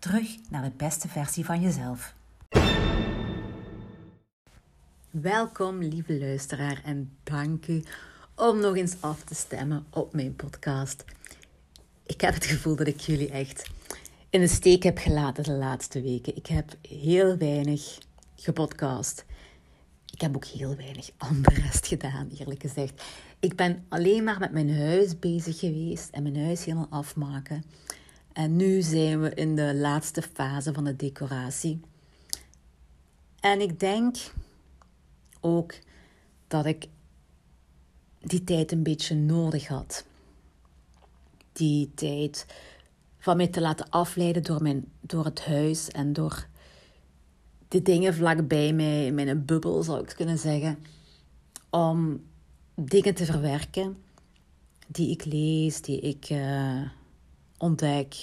Terug naar de beste versie van jezelf. Welkom lieve luisteraar en dank u om nog eens af te stemmen op mijn podcast. Ik heb het gevoel dat ik jullie echt in de steek heb gelaten de laatste weken. Ik heb heel weinig gepodcast. Ik heb ook heel weinig rest gedaan, eerlijk gezegd. Ik ben alleen maar met mijn huis bezig geweest en mijn huis helemaal afmaken. En nu zijn we in de laatste fase van de decoratie. En ik denk ook dat ik die tijd een beetje nodig had. Die tijd van mij te laten afleiden door, mijn, door het huis en door de dingen vlakbij mij, in mijn bubbel zou ik kunnen zeggen, om dingen te verwerken die ik lees, die ik uh, ontdek,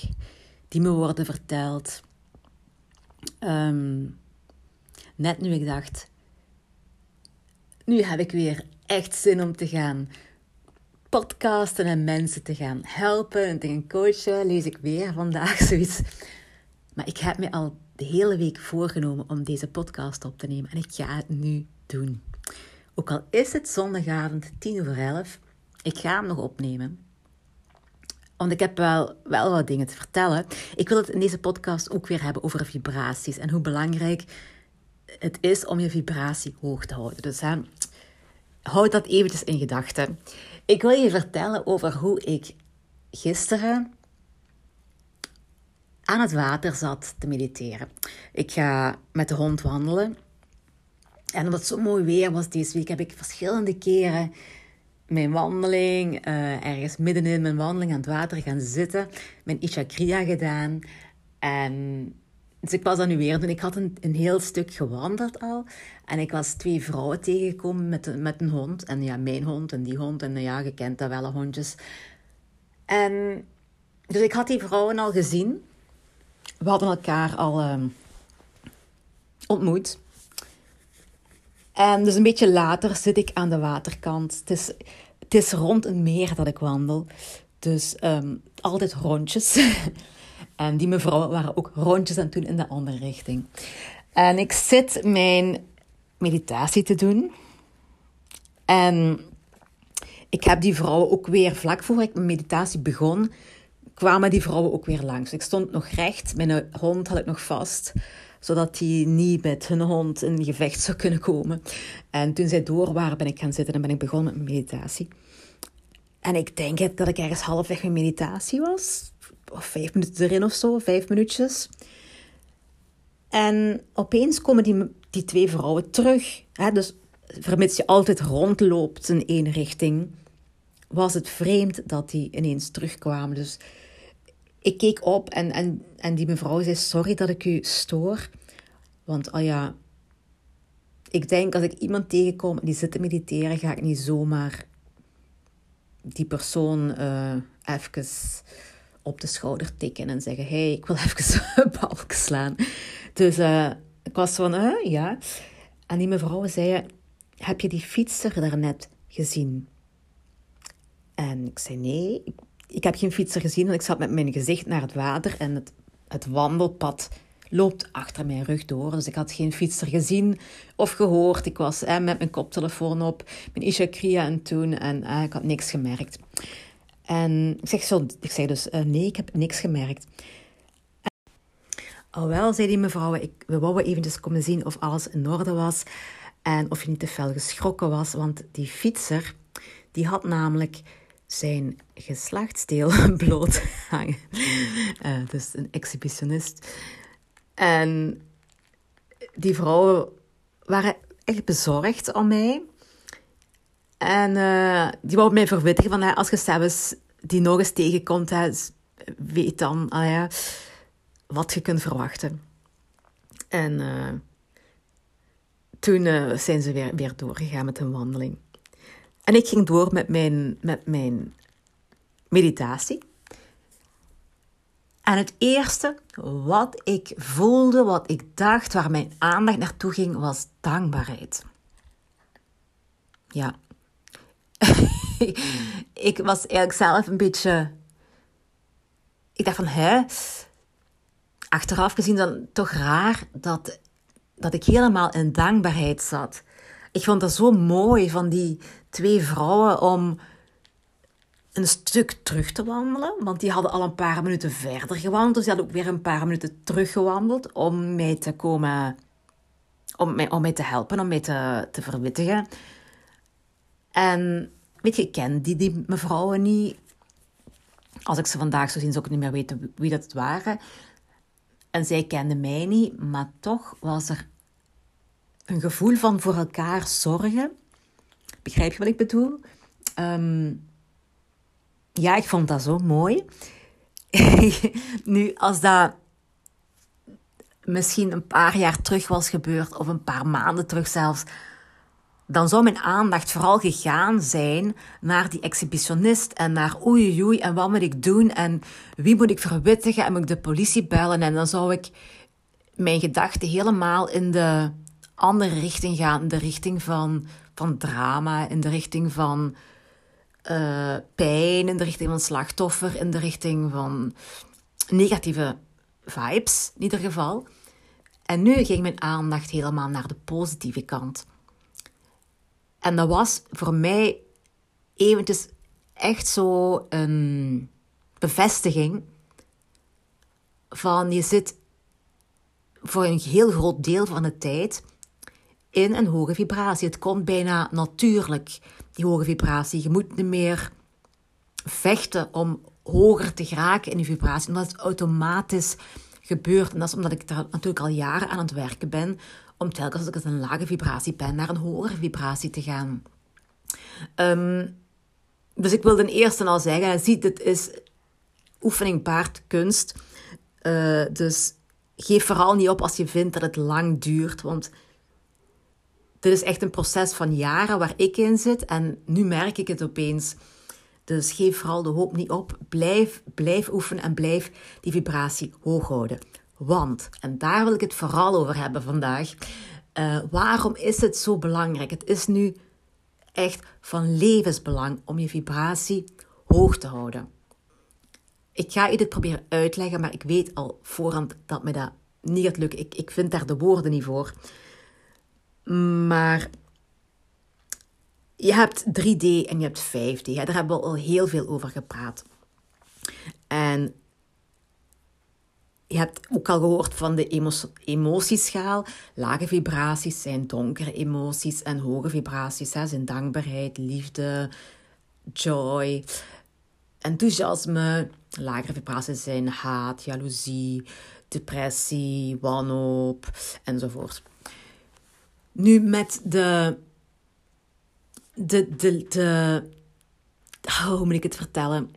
die me worden verteld. Um, net nu ik dacht, nu heb ik weer echt zin om te gaan podcasten en mensen te gaan helpen en te gaan coachen, lees ik weer vandaag zoiets. Maar ik heb me al de hele week voorgenomen om deze podcast op te nemen en ik ga het nu doen. Ook al is het zondagavond 10 over 11, ik ga hem nog opnemen. Want ik heb wel, wel wat dingen te vertellen. Ik wil het in deze podcast ook weer hebben over vibraties en hoe belangrijk het is om je vibratie hoog te houden. Dus houd dat eventjes in gedachten. Ik wil je vertellen over hoe ik gisteren aan het water zat te mediteren. Ik ga met de hond wandelen. En omdat het zo mooi weer was deze week, heb ik verschillende keren mijn wandeling, uh, ergens middenin mijn wandeling aan het water gaan zitten, mijn Ishakriya gedaan. En dus ik was dat nu weer doen. Ik had een, een heel stuk gewandeld al. En ik was twee vrouwen tegengekomen met, met een hond. En ja, mijn hond en die hond. En ja, je kent dat wel, hondjes. En dus ik had die vrouwen al gezien. We hadden elkaar al um, ontmoet. En dus een beetje later zit ik aan de waterkant. Het is, het is rond een meer dat ik wandel. Dus um, altijd rondjes. En die mevrouwen waren ook rondjes aan het doen in de andere richting. En ik zit mijn meditatie te doen. En ik heb die vrouwen ook weer, vlak voor ik mijn meditatie begon, kwamen die vrouwen ook weer langs. Ik stond nog recht, mijn hond had ik nog vast, zodat die niet met hun hond in gevecht zou kunnen komen. En toen zij door waren, ben ik gaan zitten en ben ik begonnen met meditatie. En ik denk dat ik ergens halfweg mijn meditatie was of vijf minuten erin of zo, vijf minuutjes. En opeens komen die, die twee vrouwen terug. Hè? Dus vermits je altijd rondloopt in één richting, was het vreemd dat die ineens terugkwamen. Dus ik keek op en, en, en die mevrouw zei: Sorry dat ik u stoor. Want oh ja, ik denk als ik iemand tegenkom die zit te mediteren, ga ik niet zomaar die persoon uh, even op de schouder tikken en zeggen: hey, ik wil even een balk slaan. Dus uh, ik was van: ja. En die mevrouw zei: Heb je die fietser daarnet gezien? En ik zei: Nee, ik, ik heb geen fietser gezien, want ik zat met mijn gezicht naar het water en het, het wandelpad loopt achter mijn rug door. Dus ik had geen fietser gezien of gehoord. Ik was eh, met mijn koptelefoon op, mijn Isha Kriya en toen en eh, ik had niks gemerkt. En ik zeg, zo, ik zeg dus, uh, nee, ik heb niks gemerkt. En, wel, zei die mevrouw, ik, we wouden eventjes komen zien of alles in orde was. En of je niet te fel geschrokken was. Want die fietser, die had namelijk zijn geslachtsdeel bloot hangen. Uh, dus een exhibitionist. En die vrouwen waren echt bezorgd om mij. En uh, die wou mij verwittigen van, als je zelfs die nog eens tegenkomt, hè, weet dan uh, wat je kunt verwachten. En uh, toen zijn ze weer, weer doorgegaan met hun wandeling. En ik ging door met mijn, met mijn meditatie. En het eerste wat ik voelde, wat ik dacht, waar mijn aandacht naartoe ging, was dankbaarheid. Ja. ik was eigenlijk zelf een beetje. Ik dacht van, hè? Achteraf gezien dan toch raar dat, dat ik helemaal in dankbaarheid zat. Ik vond het zo mooi van die twee vrouwen om een stuk terug te wandelen. Want die hadden al een paar minuten verder gewandeld. Dus die hadden ook weer een paar minuten teruggewandeld om mij te komen... Om mij, om mij te helpen, om mij te, te verwittigen. En weet je, ik ken die, die mevrouwen niet. Als ik ze vandaag zo zie, zou ik niet meer weten wie dat waren. En zij kenden mij niet, maar toch was er een gevoel van voor elkaar zorgen. Begrijp je wat ik bedoel? Ehm, ja, ik vond dat zo mooi. nu, als dat misschien een paar jaar terug was gebeurd, of een paar maanden terug zelfs, dan zou mijn aandacht vooral gegaan zijn naar die exhibitionist en naar oei oei en wat moet ik doen en wie moet ik verwittigen en moet ik de politie bellen en dan zou ik mijn gedachten helemaal in de andere richting gaan, de richting van, van drama, in de richting van uh, pijn, in de richting van slachtoffer, in de richting van negatieve vibes in ieder geval. En nu ging mijn aandacht helemaal naar de positieve kant. En dat was voor mij eventjes echt zo een bevestiging van je zit voor een heel groot deel van de tijd in een hoge vibratie. Het komt bijna natuurlijk, die hoge vibratie. Je moet niet meer vechten om hoger te geraken in die vibratie, omdat het automatisch gebeurt. En dat is omdat ik daar natuurlijk al jaren aan het werken ben, om telkens als ik een lage vibratie ben, naar een hogere vibratie te gaan. Um, dus ik wil ten eerste al zeggen, ziet, dit is oefening baart kunst. Uh, dus geef vooral niet op als je vindt dat het lang duurt, want dit is echt een proces van jaren waar ik in zit en nu merk ik het opeens. Dus geef vooral de hoop niet op. Blijf, blijf oefenen en blijf die vibratie hoog houden. Want, en daar wil ik het vooral over hebben vandaag. Uh, waarom is het zo belangrijk? Het is nu echt van levensbelang om je vibratie hoog te houden. Ik ga je dit proberen uitleggen, maar ik weet al voorhand dat me dat niet gaat lukken. Ik, ik vind daar de woorden niet voor. Maar je hebt 3D en je hebt 5D. Daar hebben we al heel veel over gepraat. En je hebt ook al gehoord van de emotieschaal. Lage vibraties zijn donkere emoties en hoge vibraties zijn dankbaarheid, liefde, joy, enthousiasme. Lagere vibraties zijn haat, jaloezie, depressie, wanhoop enzovoort. Nu met de. De. de, de oh, hoe moet ik het vertellen?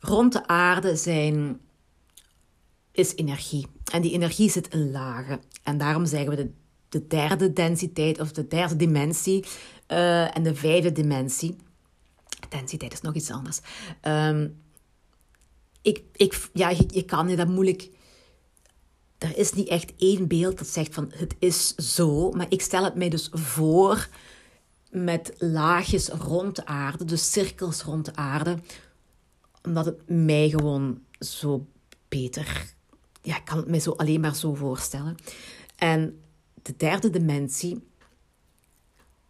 Rond de aarde zijn. is energie. En die energie zit in lagen. En daarom zeggen we de, de derde densiteit of de derde dimensie uh, en de vijfde dimensie. Densiteit is nog iets anders. Um, ik, ik, ja, je, je kan je dat moeilijk er is niet echt één beeld dat zegt van het is zo, maar ik stel het mij dus voor met laagjes rond de aarde, dus cirkels rond de aarde, omdat het mij gewoon zo beter, ja, ik kan het mij zo alleen maar zo voorstellen. En de derde dimensie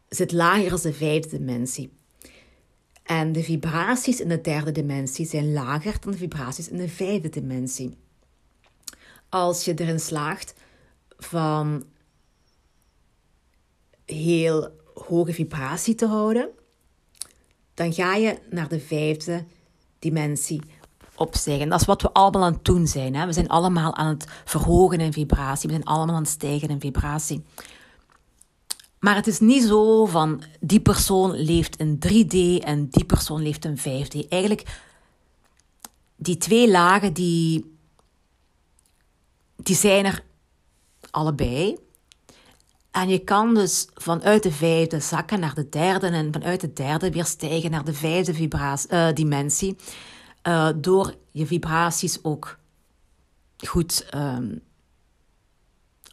zit lager als de vijfde dimensie. En de vibraties in de derde dimensie zijn lager dan de vibraties in de vijfde dimensie als je erin slaagt van heel hoge vibratie te houden, dan ga je naar de vijfde dimensie opstijgen. Dat is wat we allemaal aan het doen zijn. Hè? We zijn allemaal aan het verhogen in vibratie. We zijn allemaal aan het stijgen in vibratie. Maar het is niet zo van die persoon leeft in 3D en die persoon leeft in 5D. Eigenlijk, die twee lagen die die zijn er allebei. En je kan dus vanuit de vijfde zakken naar de derde en vanuit de derde weer stijgen naar de vijfde vibratie, uh, dimensie. Uh, door je vibraties ook goed um,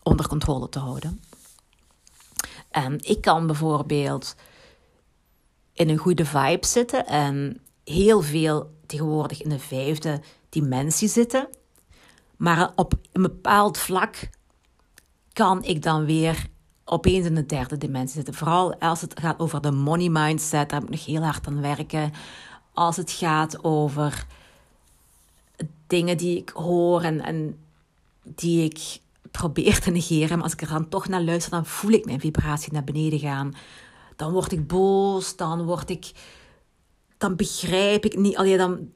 onder controle te houden. En ik kan bijvoorbeeld in een goede vibe zitten en heel veel tegenwoordig in de vijfde dimensie zitten. Maar op een bepaald vlak kan ik dan weer opeens in de derde dimensie zitten. Vooral als het gaat over de money mindset, daar moet ik nog heel hard aan werken. Als het gaat over dingen die ik hoor en, en die ik probeer te negeren. Maar als ik er dan toch naar luister, dan voel ik mijn vibratie naar beneden gaan. Dan word ik boos, dan word ik... Dan begrijp ik niet... Allee, dan,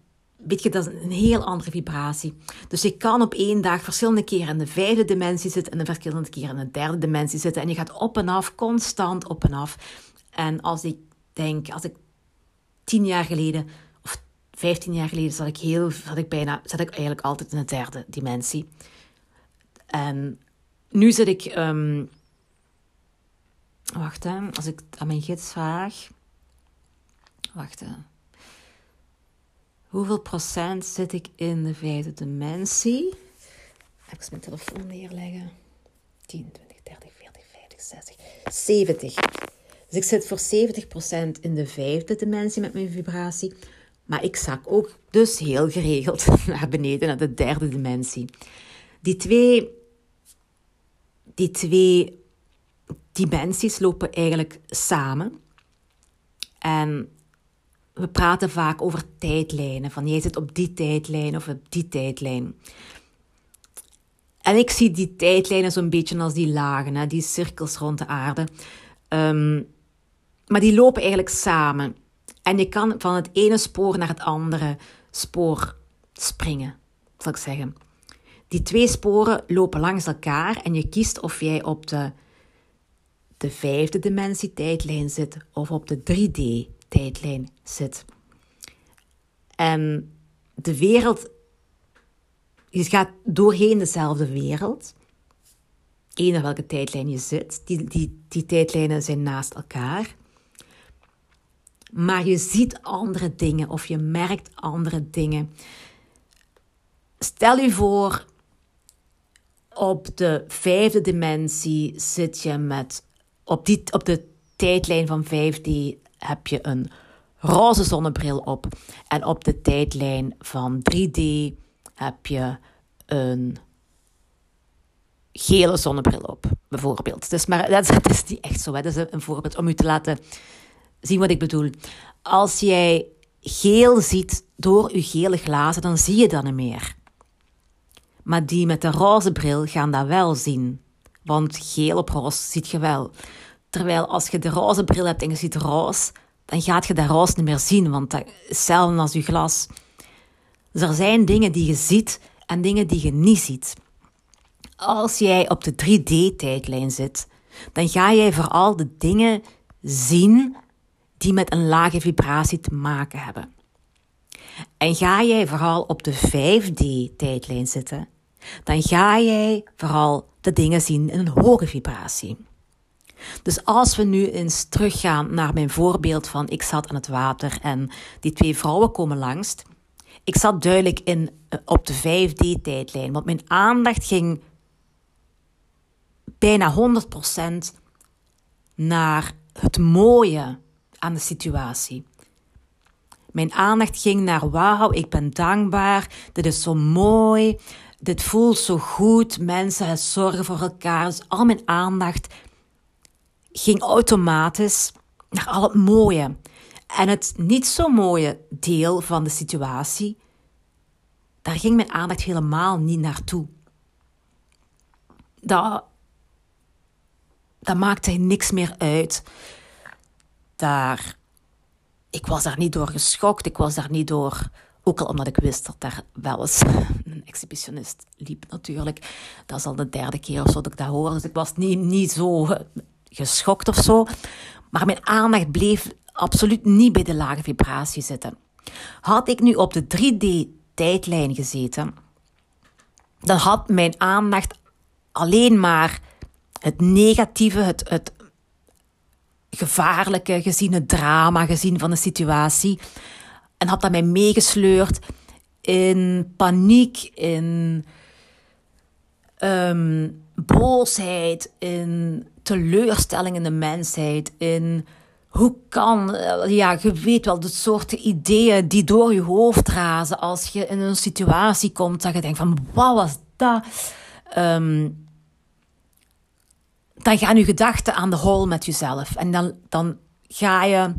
weet je, dat is een heel andere vibratie. Dus je kan op één dag verschillende keren in de vijfde dimensie zitten en de verschillende keren in de derde dimensie zitten. En je gaat op en af, constant op en af. En als ik denk, als ik tien jaar geleden of vijftien jaar geleden zat ik heel, zat ik bijna, zat ik eigenlijk altijd in de derde dimensie. En nu zit ik, um, wacht hè, als ik aan mijn gids vraag, wacht hè. Hoeveel procent zit ik in de vijfde dimensie? Even mijn telefoon neerleggen. 10, 20, 30, 40, 50, 60, 70. Dus ik zit voor 70% in de vijfde dimensie met mijn vibratie. Maar ik zak ook dus heel geregeld naar beneden, naar de derde dimensie. Die twee, die twee dimensies lopen eigenlijk samen. En we praten vaak over tijdlijnen. Van jij zit op die tijdlijn of op die tijdlijn. En ik zie die tijdlijnen zo'n beetje als die lagen, hè, die cirkels rond de aarde. Um, maar die lopen eigenlijk samen. En je kan van het ene spoor naar het andere spoor springen, zal ik zeggen. Die twee sporen lopen langs elkaar en je kiest of jij op de, de vijfde dimensie tijdlijn zit of op de 3D tijdlijn zit. En de wereld, je gaat doorheen dezelfde wereld. Eén welke tijdlijn je zit, die, die, die tijdlijnen zijn naast elkaar. Maar je ziet andere dingen of je merkt andere dingen. Stel je voor, op de vijfde dimensie zit je met, op, die, op de tijdlijn van 5D heb je een roze zonnebril op. En op de tijdlijn van 3D heb je een gele zonnebril op, bijvoorbeeld. Dus maar dat, is niet echt zo. Dat is een voorbeeld om u te laten zien wat ik bedoel. Als jij geel ziet door je gele glazen, dan zie je dat niet meer. Maar die met de roze bril gaan dat wel zien. Want geel op roze ziet je wel. Terwijl als je de roze bril hebt en je ziet roze, dan gaat je dat roze niet meer zien, want dat is hetzelfde als je glas. Dus er zijn dingen die je ziet en dingen die je niet ziet. Als jij op de 3D-tijdlijn zit, dan ga jij vooral de dingen zien die met een lage vibratie te maken hebben. En ga jij vooral op de 5D-tijdlijn zitten, dan ga jij vooral de dingen zien in een hoge vibratie. Dus als we nu eens teruggaan naar mijn voorbeeld van ik zat aan het water en die twee vrouwen komen langs. Ik zat duidelijk in, eh, op de 5D-tijdlijn, want mijn aandacht ging bijna 100% naar het mooie aan de situatie. Mijn aandacht ging naar wauw, ik ben dankbaar, dit is zo mooi, dit voelt zo goed, mensen zorgen voor elkaar. Dus al mijn aandacht ging automatisch naar al het mooie. En het niet zo mooie deel van de situatie, daar ging mijn aandacht helemaal niet naartoe. Dat, dat maakte niks meer uit daar, ik was daar niet door geschokt, ik was daar niet door, ook al omdat ik wist dat daar wel eens een exhibitionist liep natuurlijk. Dat is al de derde keer of zo dat ik dat hoorde, dus ik was niet, niet zo geschokt of zo. Maar mijn aandacht bleef absoluut niet bij de lage vibratie zitten. Had ik nu op de 3D-tijdlijn gezeten, dan had mijn aandacht alleen maar het negatieve, het, het gevaarlijke gezien, het drama gezien van de situatie. En had dat mij meegesleurd in paniek, in um, boosheid, in teleurstelling in de mensheid, in hoe kan, eh, ja, je weet wel, de soorten ideeën die door je hoofd razen als je in een situatie komt dat je denkt van, wat was dat? Um, dan gaan je gedachten aan de hol met jezelf. En dan, dan ga je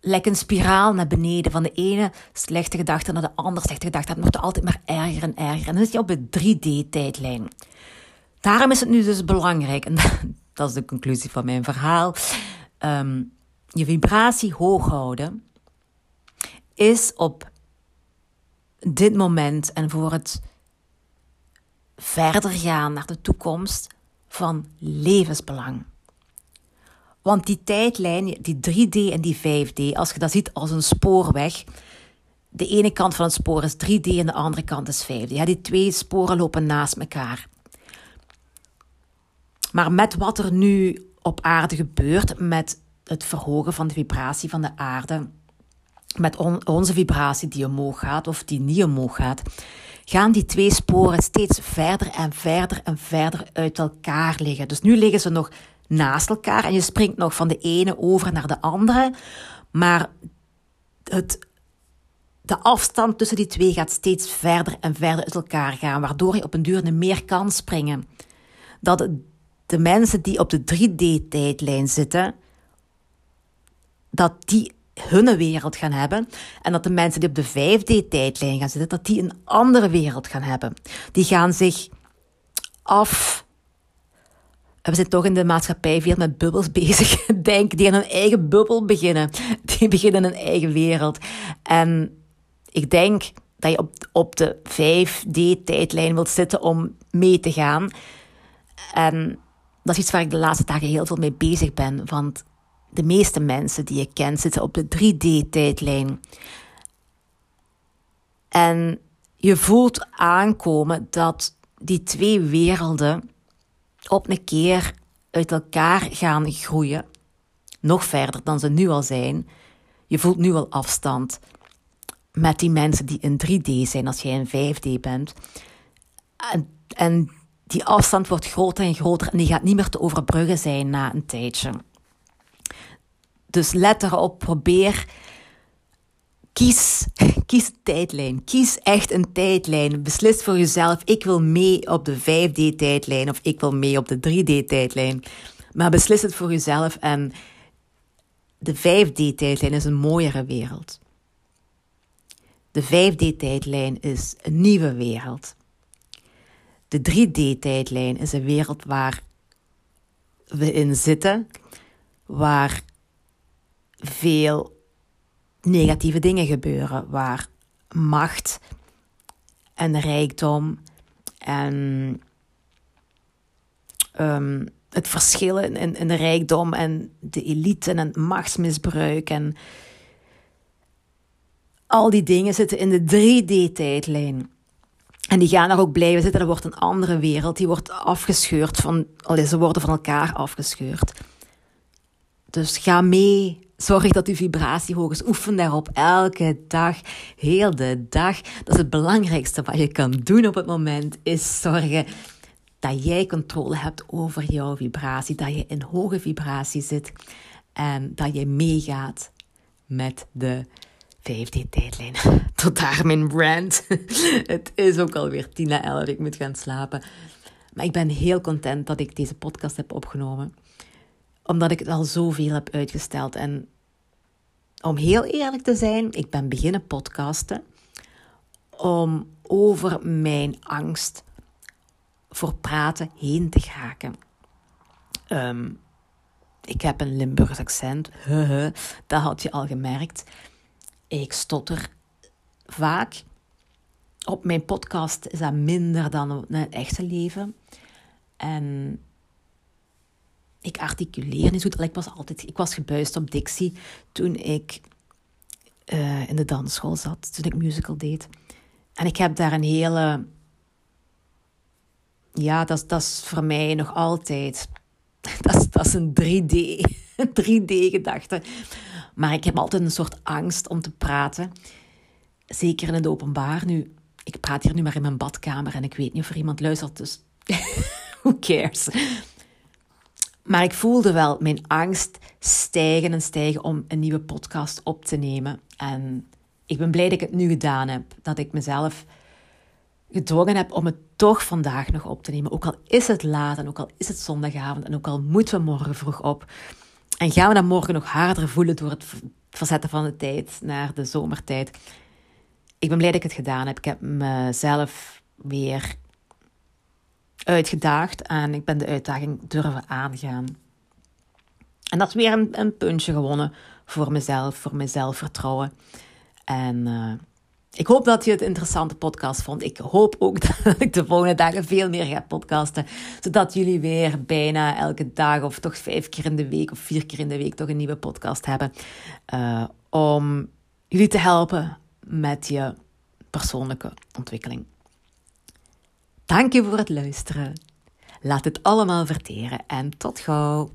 lekker een spiraal naar beneden. Van de ene slechte gedachte naar de andere slechte gedachte. Het wordt altijd maar erger en erger. En dan zit je op een 3D-tijdlijn. Daarom is het nu dus belangrijk, en dat is de conclusie van mijn verhaal, ehm, je vibratie hoog houden is op dit moment en voor het verder gaan naar de toekomst van levensbelang. Want die tijdlijn, die 3D en die 5D, als je dat ziet als een spoorweg, de ene kant van het spoor is 3D en de andere kant is 5D. Ja, die twee sporen lopen naast elkaar. Maar met wat er nu op aarde gebeurt, met het verhogen van de vibratie van de aarde, met onze vibratie die omhoog gaat of die niet omhoog gaat, gaan die twee sporen steeds verder en verder en verder uit elkaar liggen. Dus nu liggen ze nog naast elkaar en je springt nog van de ene over naar de andere, maar het, de afstand tussen die twee gaat steeds verder en verder uit elkaar gaan, waardoor je op een duur meer kan springen. Dat de mensen die op de 3D-tijdlijn zitten, dat die hun wereld gaan hebben. En dat de mensen die op de 5D-tijdlijn gaan zitten, dat die een andere wereld gaan hebben. Die gaan zich af. We zijn toch in de maatschappij veel met bubbels bezig. Denk, die aan een eigen bubbel beginnen. Die beginnen een eigen wereld. En ik denk dat je op, op de 5D-tijdlijn wilt zitten om mee te gaan. En dat is iets waar ik de laatste dagen heel veel mee bezig ben. Want de meeste mensen die je kent zitten op de 3D-tijdlijn. En je voelt aankomen dat die twee werelden op een keer uit elkaar gaan groeien. Nog verder dan ze nu al zijn. Je voelt nu al afstand met die mensen die in 3D zijn als jij in 5D bent. En, en die afstand wordt groter en groter en die gaat niet meer te overbruggen zijn na een tijdje. Dus let erop, probeer. Kies, kies een tijdlijn. Kies echt een tijdlijn. Beslis voor jezelf: ik wil mee op de 5D-tijdlijn of ik wil mee op de 3D-tijdlijn. Maar beslis het voor jezelf en de 5D-tijdlijn is een mooiere wereld. De 5D-tijdlijn is een nieuwe wereld. De 3D-tijdlijn is een wereld waar we in zitten, waar veel negatieve dingen gebeuren, waar macht en rijkdom en um, het verschil in, in de rijkdom en de elite en machtsmisbruik en al die dingen zitten in de 3D-tijdlijn. En die gaan er ook blijven zitten. Er wordt een andere wereld. Die wordt afgescheurd van. Allee, ze worden van elkaar afgescheurd. Dus ga mee Zorg dat uw vibratie hoog is. Oefen daarop elke dag, heel de dag. Dat is het belangrijkste wat je kan doen op het moment, is zorgen dat jij controle hebt over jouw vibratie, dat je in hoge vibratie zit en dat je meegaat met de 5D-tijdlijn. Tot daar mijn brand. Het is ook alweer 10 na 11, ik moet gaan slapen. Maar ik ben heel content dat ik deze podcast heb opgenomen omdat ik het al zoveel heb uitgesteld. En om heel eerlijk te zijn, ik ben beginnen podcasten om over mijn angst voor praten heen te geraken. Ehm, ik heb een Limburgs accent, dat had je al gemerkt. Ik stotter vaak. Op mijn podcast is dat minder dan in het echte leven. En ik articuleer niet goed. Ik was altijd, ik was gebuist op Dixie toen ik uh, in de dansschool zat, toen ik musical deed. En ik heb daar een hele ja, dat, dat is voor mij nog altijd. Dat is, dat is een 3D, een 3D-gedachte. Maar ik heb altijd een soort angst om te praten. Zeker in het openbaar. Nu, ik praat hier nu maar in mijn badkamer en ik weet niet of er iemand luistert, dus who cares? Maar ik voelde wel mijn angst stijgen en stijgen om een nieuwe podcast op te nemen. En ik ben blij dat ik het nu gedaan heb. Dat ik mezelf gedwongen heb om het toch vandaag nog op te nemen. Ook al is het laat en ook al is het zondagavond en ook al moeten we morgen vroeg op. En gaan we dan morgen nog harder voelen door het verzetten van de tijd naar de zomertijd. Ik ben blij dat ik het gedaan heb. Ik heb mezelf weer uitgedaagd en ik ben de uitdaging durven aangaan. En dat is weer een, een puntje gewonnen voor mezelf, voor mijn zelfvertrouwen. En uh, ik hoop dat je het een interessante podcast vond. Ik hoop ook dat ik de volgende dagen veel meer ga podcasten. Zodat jullie weer bijna elke dag of toch vijf keer in de week of vier keer in de week toch een nieuwe podcast hebben. Uh, om jullie te helpen met je persoonlijke ontwikkeling. Dank je voor het luisteren. Laat het allemaal verteren en tot gauw.